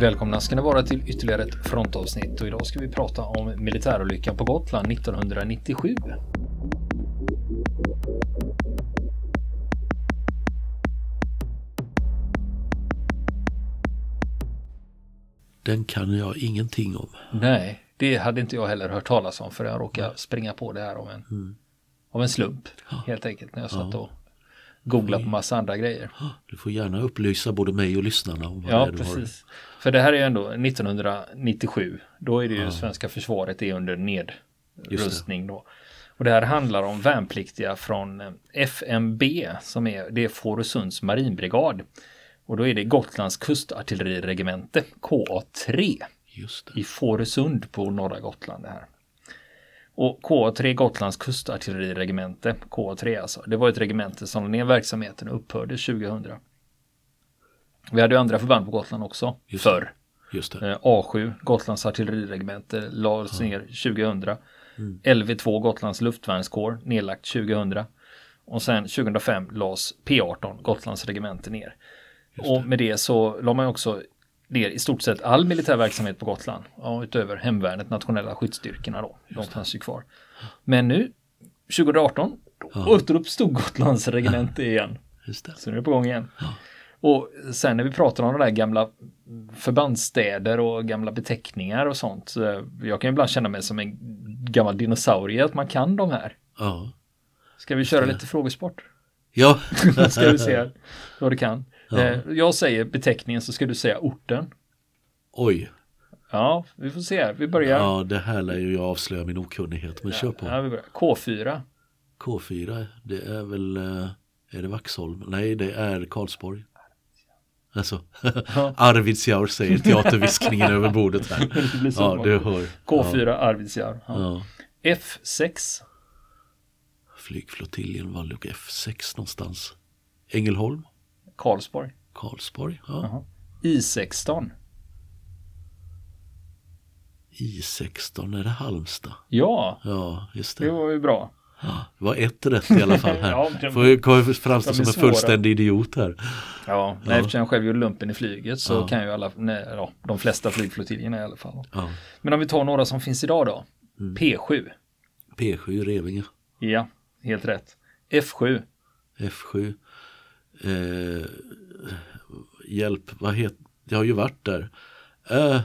Välkomna ska ni vara till ytterligare ett frontavsnitt och idag ska vi prata om militärolyckan på Gotland 1997. Den kan jag ingenting om. Nej, det hade inte jag heller hört talas om för jag råkade springa på det här av en, Mm. av en slump helt enkelt när jag satt och googlade på massa andra grejer. Du får gärna upplysa både mig och lyssnarna om vad Ja, det är du har. precis. För det här är ändå 1997. Då är det ju Ja. svenska försvaret är under nedrustning då. Och det här handlar om värnpliktiga från eh, FMB som är, det är Fårösunds marinbrigad. Och då är det Gotlands kustartilleriregemente KA3 Just det. i Fårösund på norra Gotland det här. Och KA3 Gotlands kustartilleriregemente, KA3 alltså, det var ett regemente som la ner verksamheten och upphörde 2000. Vi hade ju andra förband på Gotland också, Just förr. Just det. Eh, A7, Gotlands artilleriregemente, lades ner 2000. Mm. LV2, Gotlands luftvärnskår, nedlagt 2000. Och sen 2005 lades P18, Gotlands regemente ner. Och med det så la man också ner i stort sett all militär verksamhet på Gotland. Ja, utöver hemvärnet, nationella skyddsstyrkorna då. De fanns ju kvar. Men nu, 2018, då återuppstod Gotlands regemente igen. Just det. Så nu är det på gång igen. Och sen när vi pratar om de där gamla förbandsstäder och gamla beteckningar och sånt. så Jag kan ibland känna mig som en gammal dinosaurie att man kan de här. Ja. Ska vi köra lite frågesport? Ja. Ska vi se vad du kan. Eh, Jag säger beteckningen så ska du säga orten. Oj. Ja, vi får se. Vi börjar. Ja, det här lär ju jag avslöja min okunnighet. Men kör på. Ja, vi börjar. K4. K4, det är väl, eh, är det Vaxholm? Nej, det är Karlsborg. Alltså, Arvidsjaur säger teaterviskningen över bordet här. Det Ja, du hör. K4 Arvidsjaur. Ja. Ja. F6. Flygflottiljen Valluk F6 någonstans. Ängelholm, Karlsborg. Karlsborg, ja. Jaha. I16. I16, är det Halmstad? Ja, Ja, just det det. var ju bra. Det var ett rätt i alla fall här. Ja, det- Får kommer framstå de som en fullständig idiot här. Ja, nej, eftersom jag själv gjorde lumpen i flyget så Ja. kan ju alla, nej, ja, de flesta flygflottiljerna i alla fall. Ja. Men om vi tar några som finns idag då. Mm. P7. P7 Revinge, Ja, helt rätt. F7. F7. Eh, hjälp, vad heter, jag har ju varit där. Eh,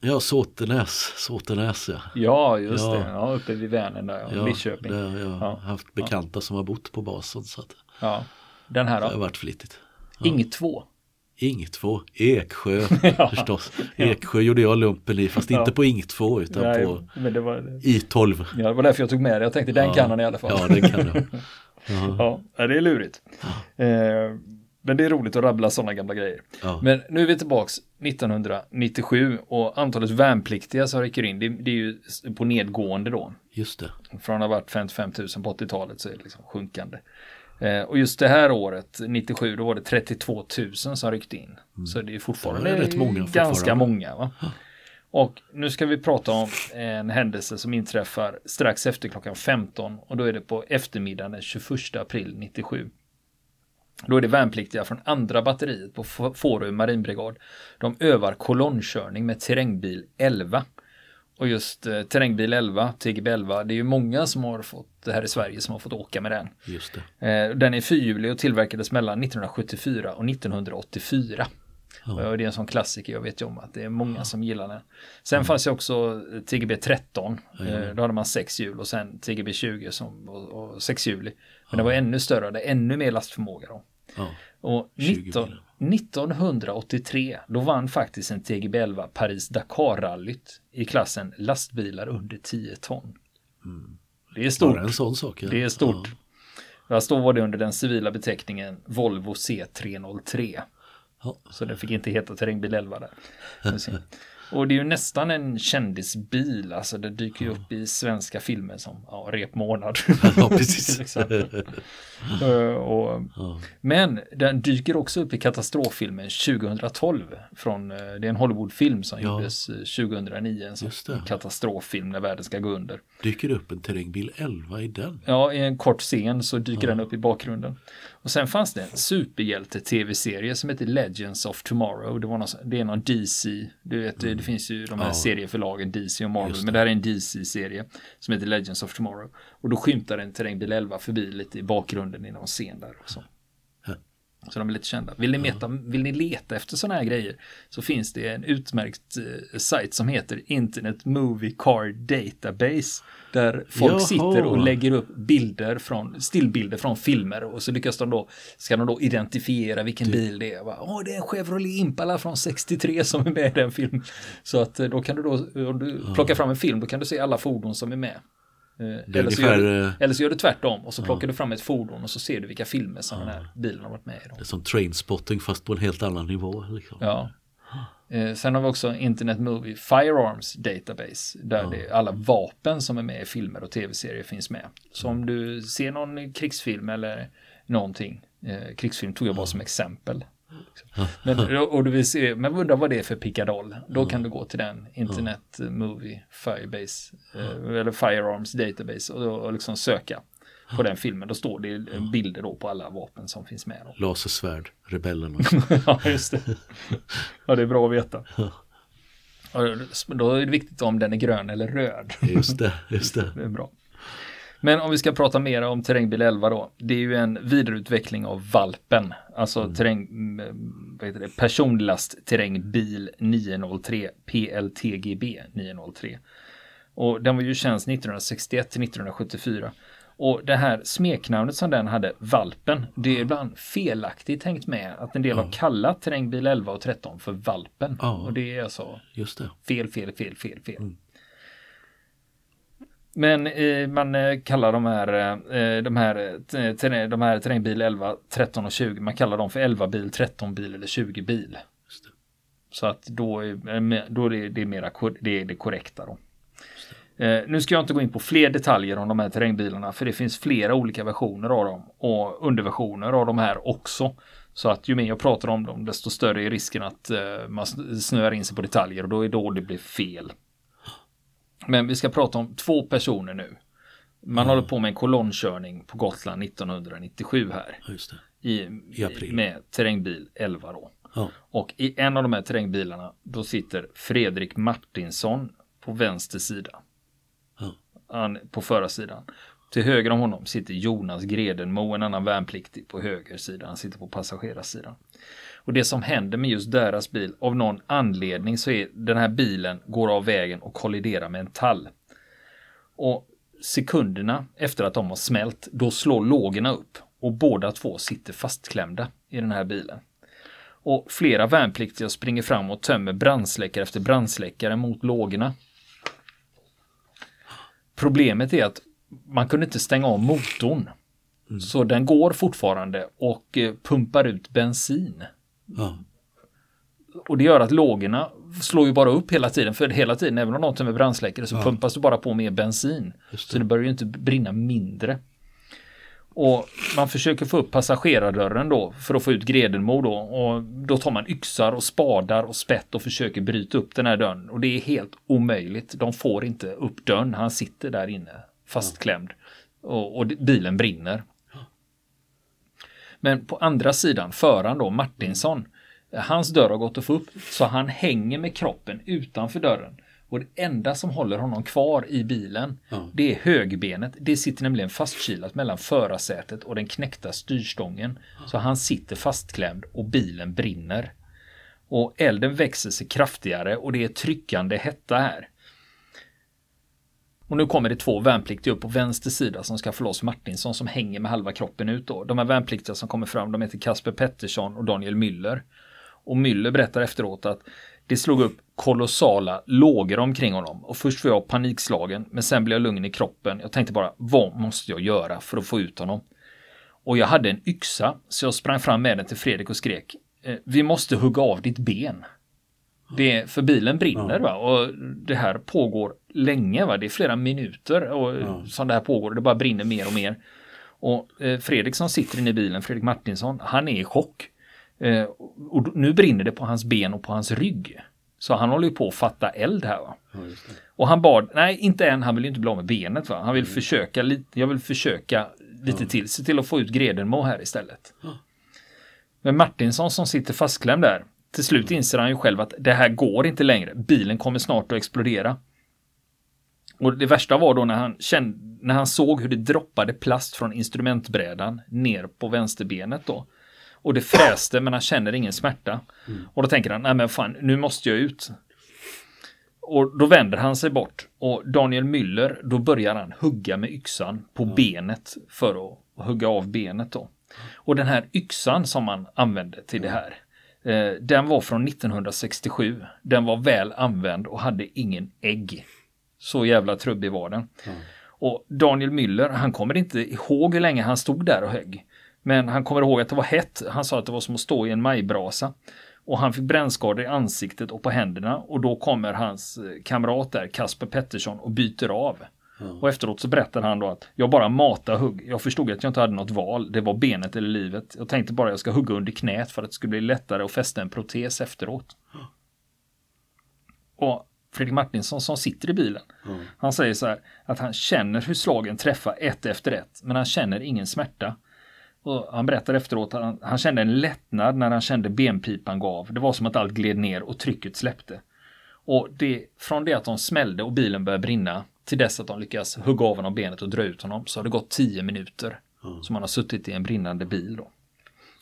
ja, Såtenäs, Såtenäs ja. Ja, just Ja. det. Ja, uppe vid Vänern där, ja. Ja, Lidköping. där har jag Ja. haft bekanta som har bott på basen så att Ja. Den här det har då. varit flitigt. Ing 2. Ing 2, Eksjö förstås. Eksjö gjorde jag lumpen i fast inte på Ing 2 utan Nej, på det var, I12. ja, det var därför jag tog med det. Jag tänkte den kan han i alla fall. Ja, det kan jag. Ja, det är lurigt. Eh, men det är roligt att rabbla sådana gamla grejer. Ja. Men nu är vi tillbaks 1997 och antalet värnpliktiga som rycker in, det, det är ju på nedgående då. Just det. Från att ha varit 55 000 på 80-talet så är det liksom sjunkande. Eh, och just det här året, 97, då var det 32 000 som ryckte in. Så det är fortfarande Mm. Det är många ganska fortfarande. många. Va? Och nu ska vi prata om en händelse som inträffar strax efter klockan 15 och då är det på eftermiddagen den 21 april 97. Då är det värnpliktiga från andra batteriet på Fårö marinbrigad. De övar kolonnkörning med terrängbil 11. Och just eh, terrängbil 11, TGB 11, det är ju många som har fått, det här i Sverige, som har fått åka med den. Just det. Eh, den är fyrhjulig och tillverkades mellan 1974 och 1984. Och det är en sån klassiker, jag vet ju om att det är många som gillar den. Sen fanns ju också TGB 13, eh, då hade man sex hjul och sen TGB 20 som, och, och sexhjulig. Men det var ännu större, det ännu mer lastförmåga då. Ja. Och 20 19, bilar. 1983, då vann faktiskt en TGB 11 Paris-Dakar-rallyt i klassen lastbilar under 10 ton. Det är stort. En sån sak. Ja. Det är stort. Fast då var det under den civila beteckningen Volvo C303. Ja. Så det fick inte heta terrängbil 11 där. Och det är ju nästan en kändisbil, alltså det dyker ju upp i svenska filmer som ja, Rep månad. Ja, precis. Eh, och, Ja. men den dyker också upp i katastroffilmen 2012. Från, eh, det är en Hollywoodfilm som Ja. gjordes eh, 2009. En sån Just det. katastroffilm när världen ska gå under. Dyker upp en terrängbil 11 i den? Ja, i en kort scen så dyker den upp i bakgrunden. Och sen fanns det en superhjälte-tv-serie som heter Legends of Tomorrow. Det, var någon, det är någon DC, du vet, det finns ju de här Ja. serieförlagen DC och Marvel, det. men det här är en DC-serie som heter Legends of Tomorrow. Och då skymtar en terrängbil 11 förbi lite i bakgrunden i någon scen där. Och så. Så de är lite kända. Vill ni, meta, vill ni leta efter sådana här grejer så finns det en utmärkt eh, sajt som heter Internet Movie Car Database. Där folk Jaha. sitter och lägger upp bilder från, stillbilder från filmer och så lyckas de då, ska de då identifiera vilken bil det är. Åh, det är en Chevrolet Impala från 63 som är med i den filmen. Så att eh, då kan du då, om du plockar fram en film, då kan du se alla fordon som är med. Eh, Eller så, gör ungefär, du, eh, eller så gör du tvärtom och så plockar du fram ett fordon och så ser du vilka filmer som den här bilen har varit med i. Då. Det är som trainspotting fast på en helt annan nivå. Liksom. Ja. Eh, sen har vi också Internet Movie Firearms Database där det, alla vapen som är med i filmer och tv-serier finns med. Så om du ser någon krigsfilm eller någonting, eh, krigsfilm tog jag bara som exempel. Men, och du vill se, men undrar vad det är för pickadoll. Då kan du gå till den Internet Movie Firebase eh, eller Firearms Database och, och liksom söka på den filmen. Då står det bilder då på alla vapen som finns med. Då. Lasersvärd, rebellerna. ja, just det. Ja, det är bra att veta. Då är det viktigt om den är grön eller röd. Just det, just det. Det är bra. Men om vi ska prata mer om terrängbil 11 då. Det är ju en vidareutveckling av Valpen. Alltså terräng, mm, vad heter det? personlast terrängbil 903 PLTGB 903. Och den var ju tjänst 1961 till 1974. Och det här smeknamnet som den hade, Valpen, det är ibland felaktigt tänkt med att en del har kallat terrängbil 11 och 13 för Valpen. Ja. Och det är alltså Just det. Fel, fel, fel, fel, fel. Men eh, man eh, kallar de här, eh, de här, eh, de här terrängbil 11, 13 och 20, man kallar dem för 11 bil, 13 bil eller 20 bil. Det. Så att då är, eh, då är det, det är mera det, är det korrekta då. Eh, nu ska jag inte gå in på fler detaljer om de här terrängbilarna för det finns flera olika versioner av dem och underversioner av de här också. Så att ju mer jag pratar om dem desto större är risken att eh, man sn- snöar in sig på detaljer och då är då det blir fel. Men vi ska prata om två personer nu. Man håller på med en kolonnkörning på Gotland 1997 här. I, I april. Med terrängbil 11 då. Ja. Och i en av de här terrängbilarna då sitter Fredrik Martinsson på vänster sida. Ja. Han på förarsidan. Till höger om honom sitter Jonas Gredenmo, en annan värnpliktig på höger sida. Han sitter på passagerarsidan. Och det som händer med just deras bil, av någon anledning så är den här bilen går av vägen och kolliderar med en tall. Och sekunderna efter att de har smält, då slår lågorna upp och båda två sitter fastklämda i den här bilen. Och flera värnpliktiga springer fram och tömmer brandsläckare efter brandsläckare mot lågorna. Problemet är att man kunde inte stänga av motorn. Så den går fortfarande och eh, pumpar ut bensin. Ja. Och det gör att lågorna slår ju bara upp hela tiden. För hela tiden, även om de tömmer brandsläckare, så pumpas det bara på mer bensin. Just Så det börjar ju inte brinna mindre. Och man försöker få upp passagerardörren då för att få ut Gredenmo då. Och då tar man yxar och spadar och spett och försöker bryta upp den här dörren. Och det är helt omöjligt. De får inte upp dörren. Han sitter där inne fastklämd. Och, och bilen brinner. Men på andra sidan, föraren då, Martinsson, hans dörr har gått att få upp så han hänger med kroppen utanför dörren. Och det enda som håller honom kvar i bilen, Ja. det är högbenet. Det sitter nämligen fastkilat mellan förarsätet och den knäckta styrstången. Så han sitter fastklämd och bilen brinner. Och elden växer sig kraftigare och det är tryckande hetta här. Och nu kommer det två värnpliktiga upp på vänster sida som ska få loss Martinsson som hänger med halva kroppen ut då. De här värnpliktiga som kommer fram, de heter Kasper Pettersson och Daniel Müller. Och Müller berättar efteråt att det slog upp kolossala lågor omkring honom och först var jag panikslagen men sen blev jag lugn i kroppen. Jag tänkte bara vad måste jag göra för att få ut honom? Och jag hade en yxa så jag sprang fram med den till Fredrik och skrek "Eh, Vi måste hugga av ditt ben. Det, för bilen brinner va och det här pågår länge va. Det är flera minuter och, som det här pågår. Det bara brinner mer och mer. Och eh, Fredrik som sitter inne i bilen, Fredrik Martinsson, han är i chock. Eh, och nu brinner det på hans ben och på hans rygg. Så han håller ju på att fatta eld här va. Ja. Och han bad, nej inte än, han vill ju inte bli av med benet va. Han vill försöka lite, jag vill försöka lite till. Se till att få ut Gredenmo här istället. Men Martinsson som sitter fastklämd där. Till slut inser han ju själv att det här går inte längre. Bilen kommer snart att explodera. Och det värsta var då när han, kände, när han såg hur det droppade plast från instrumentbrädan ner på vänsterbenet då. Och det fräste men han känner ingen smärta. Mm. Och då tänker han, nej men fan, nu måste jag ut. Och då vänder han sig bort och Daniel Müller, då börjar han hugga med yxan på mm. benet för att hugga av benet då. Och den här yxan som man använde till det här, eh, den var från 1967. Den var väl använd och hade ingen ägg. Så jävla trubbig var den. Mm. Och Daniel Müller, han kommer inte ihåg hur länge han stod där och högg. Men han kommer ihåg att det var hett. Han sa att det var som att stå i en majbrasa. Och han fick brännskador i ansiktet och på händerna. Och då kommer hans eh, kamrat där, Kasper Pettersson, och byter av. Mm. Och efteråt så berättar han då att jag bara matar hugg. Jag förstod att jag inte hade något val. Det var benet eller livet. Jag tänkte bara att jag ska hugga under knät för att det skulle bli lättare att fästa en protes efteråt. Mm. Och Fredrik Martinsson som sitter i bilen. Mm. Han säger så här att han känner hur slagen träffar ett efter ett, men han känner ingen smärta. Och han berättar efteråt att han, han kände en lättnad när han kände benpipan gav. Det var som att allt gled ner och trycket släppte. Och det, från det att de smällde och bilen började brinna till dess att de lyckas hugga av honom benet och dra ut honom så har det gått tio minuter. Mm. Som han har suttit i en brinnande bil då.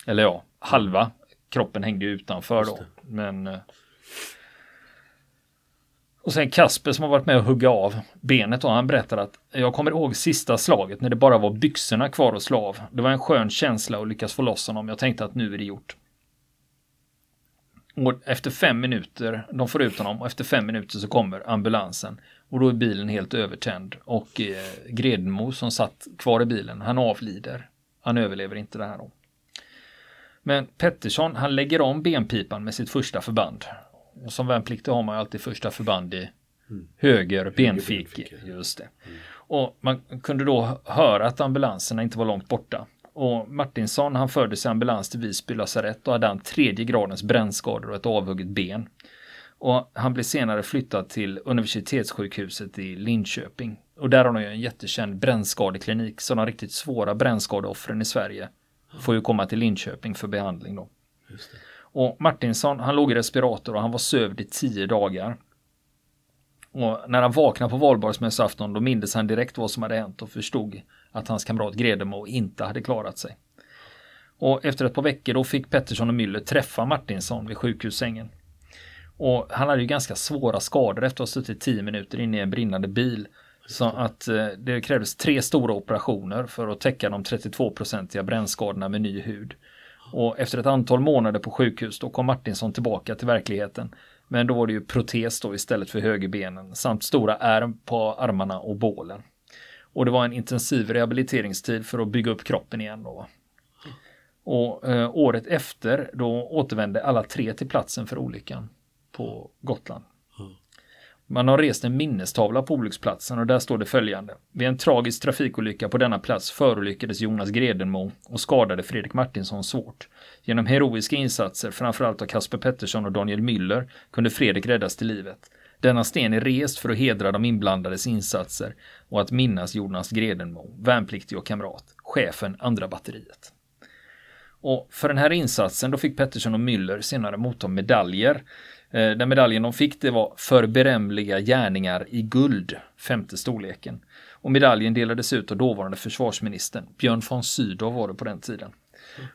Eller ja, halva kroppen hängde utanför då. Men eh, och sen Kasper som har varit med och hugga av benet och han berättar att jag kommer ihåg sista slaget när det bara var byxorna kvar att slå av. Det var en skön känsla att lyckas få loss honom. Jag tänkte att nu är det gjort. Och efter fem minuter, de får ut honom och efter fem minuter så kommer ambulansen. Och då är bilen helt övertänd och eh, Gredmo som satt kvar i bilen, han avlider. Han överlever inte det här då. Men Pettersson, han lägger om benpipan med sitt första förband och som värnpliktig har man alltid första förband i mm. höger benficke. Just det. Mm. Och man kunde då höra att ambulanserna inte var långt borta. Och Martinsson han fördes i ambulans till Visby lasarett och hade han tredje gradens brännskador och ett avhugget ben. Och han blev senare flyttad till universitetssjukhuset i Linköping. Och där har de ju en jättekänd brännskadeklinik så de riktigt svåra brännskadeoffren i Sverige får ju komma till Linköping för behandling då. Och Martinsson, han låg i respirator och han var sövd i tio dagar. Och när han vaknade på valborgsmässoafton då mindes han direkt vad som hade hänt och förstod att hans kamrat Gredemo inte hade klarat sig. Och efter ett par veckor då fick Pettersson och Müller träffa Martinsson vid sjukhussängen. Och han hade ju ganska svåra skador efter att ha suttit tio minuter inne i en brinnande bil. Så att eh, det krävdes tre stora operationer för att täcka de 32-procentiga brännskadorna med ny hud. Och efter ett antal månader på sjukhus då kom Martinsson tillbaka till verkligheten. Men då var det ju protes då istället för högerbenen samt stora ärm på armarna och bålen. Och det var en intensiv rehabiliteringstid för att bygga upp kroppen igen då. Och eh, året efter då återvände alla tre till platsen för olyckan på Gotland. Man har rest en minnestavla på olycksplatsen och där står det följande. Vid en tragisk trafikolycka på denna plats förolyckades Jonas Gredenmo och skadade Fredrik Martinsson svårt. Genom heroiska insatser, framförallt av Kasper Pettersson och Daniel Müller, kunde Fredrik räddas till livet. Denna sten är rest för att hedra de inblandades insatser och att minnas Jonas Gredenmo, värnpliktig och kamrat, chefen andra batteriet. Och för den här insatsen då fick Pettersson och Müller senare motta medaljer Eh, den medaljen de fick det var för berömliga gärningar i guld, femte storleken. Och medaljen delades ut av dåvarande försvarsministern, Björn von Sydow var det på den tiden.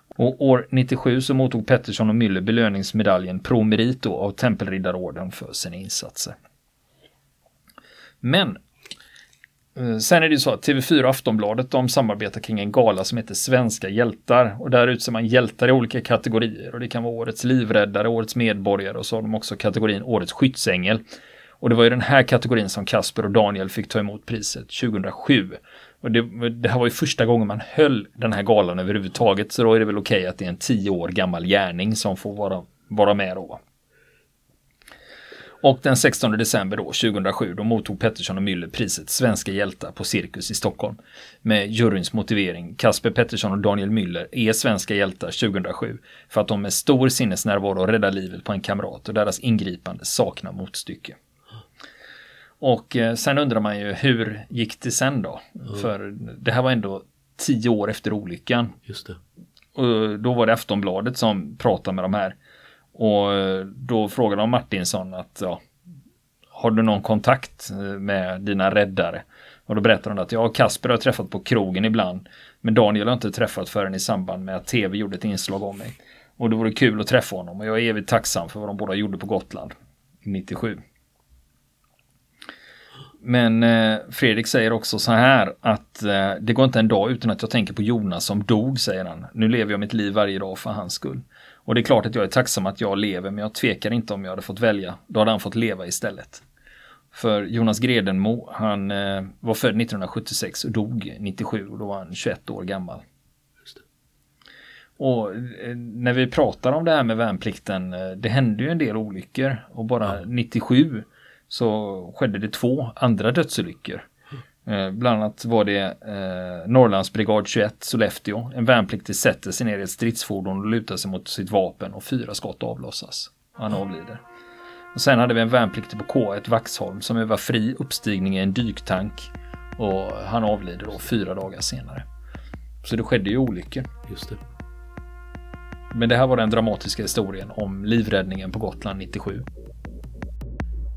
Och år 97 så mottog Pettersson och Müller belöningsmedaljen Pro Merito av Tempelriddarorden för sina insatser. Men Eh, sen är det ju så att TV4 och Aftonbladet de samarbetar kring en gala som heter Svenska hjältar och där utser man hjältar i olika kategorier och det kan vara årets livräddare, årets medborgare och så har de också kategorin årets skyddsängel. Och det var ju den här kategorin som Kasper och Daniel fick ta emot priset 2007. Och det, det här var ju första gången man höll den här galan överhuvudtaget så då är det väl okej okay att det är en tio år gammal gärning som får vara, vara med då. Och den 16 december då, 2007, då mottog Pettersson och Müller priset Svenska hjältar på Cirkus i Stockholm. Med juryns motivering, Kasper Pettersson och Daniel Müller är svenska hjältar 2007 för att de med stor sinnesnärvaro räddar livet på en kamrat och deras ingripande saknar motstycke. Och eh, sen undrar man ju hur gick det sen då? Mm. För det här var ändå tio år efter olyckan. Just det. Och då var det Aftonbladet som pratade med de här. Och eh, då frågade de Martinsson att ja, har du någon kontakt eh, med dina räddare? Och då berättade de att ja, Kasper har träffat på krogen ibland. Men Daniel har inte träffat förrän i samband med att tv gjorde ett inslag om mig. Och det vore kul att träffa honom och jag är evigt tacksam för vad de båda gjorde på Gotland 97. Men eh, Fredrik säger också så här att eh, det går inte en dag utan att jag tänker på Jonas som dog, säger han. Nu lever jag mitt liv varje dag för hans skull. Och det är klart att jag är tacksam att jag lever, men jag tvekar inte om jag hade fått välja. Då hade han fått leva istället. För Jonas Gredenmo, han eh, var född 1976 och dog 97 och då var han 21 år gammal. Och eh, när vi pratar om det här med värnplikten, eh, det hände ju en del olyckor och bara ja. 97 så skedde det två andra dödsolyckor. Eh, bland annat var det eh, Norrlandsbrigad 21 Sollefteå. En värnpliktig sätter sig ner i ett stridsfordon och lutar sig mot sitt vapen och fyra skott avlossas. Han avlider. Och sen hade vi en värnpliktig på K1 Vaxholm som övar fri uppstigning i en dyktank och han avlider då fyra dagar senare. Så det skedde ju olyckor. Just det. Men det här var den dramatiska historien om livräddningen på Gotland 97.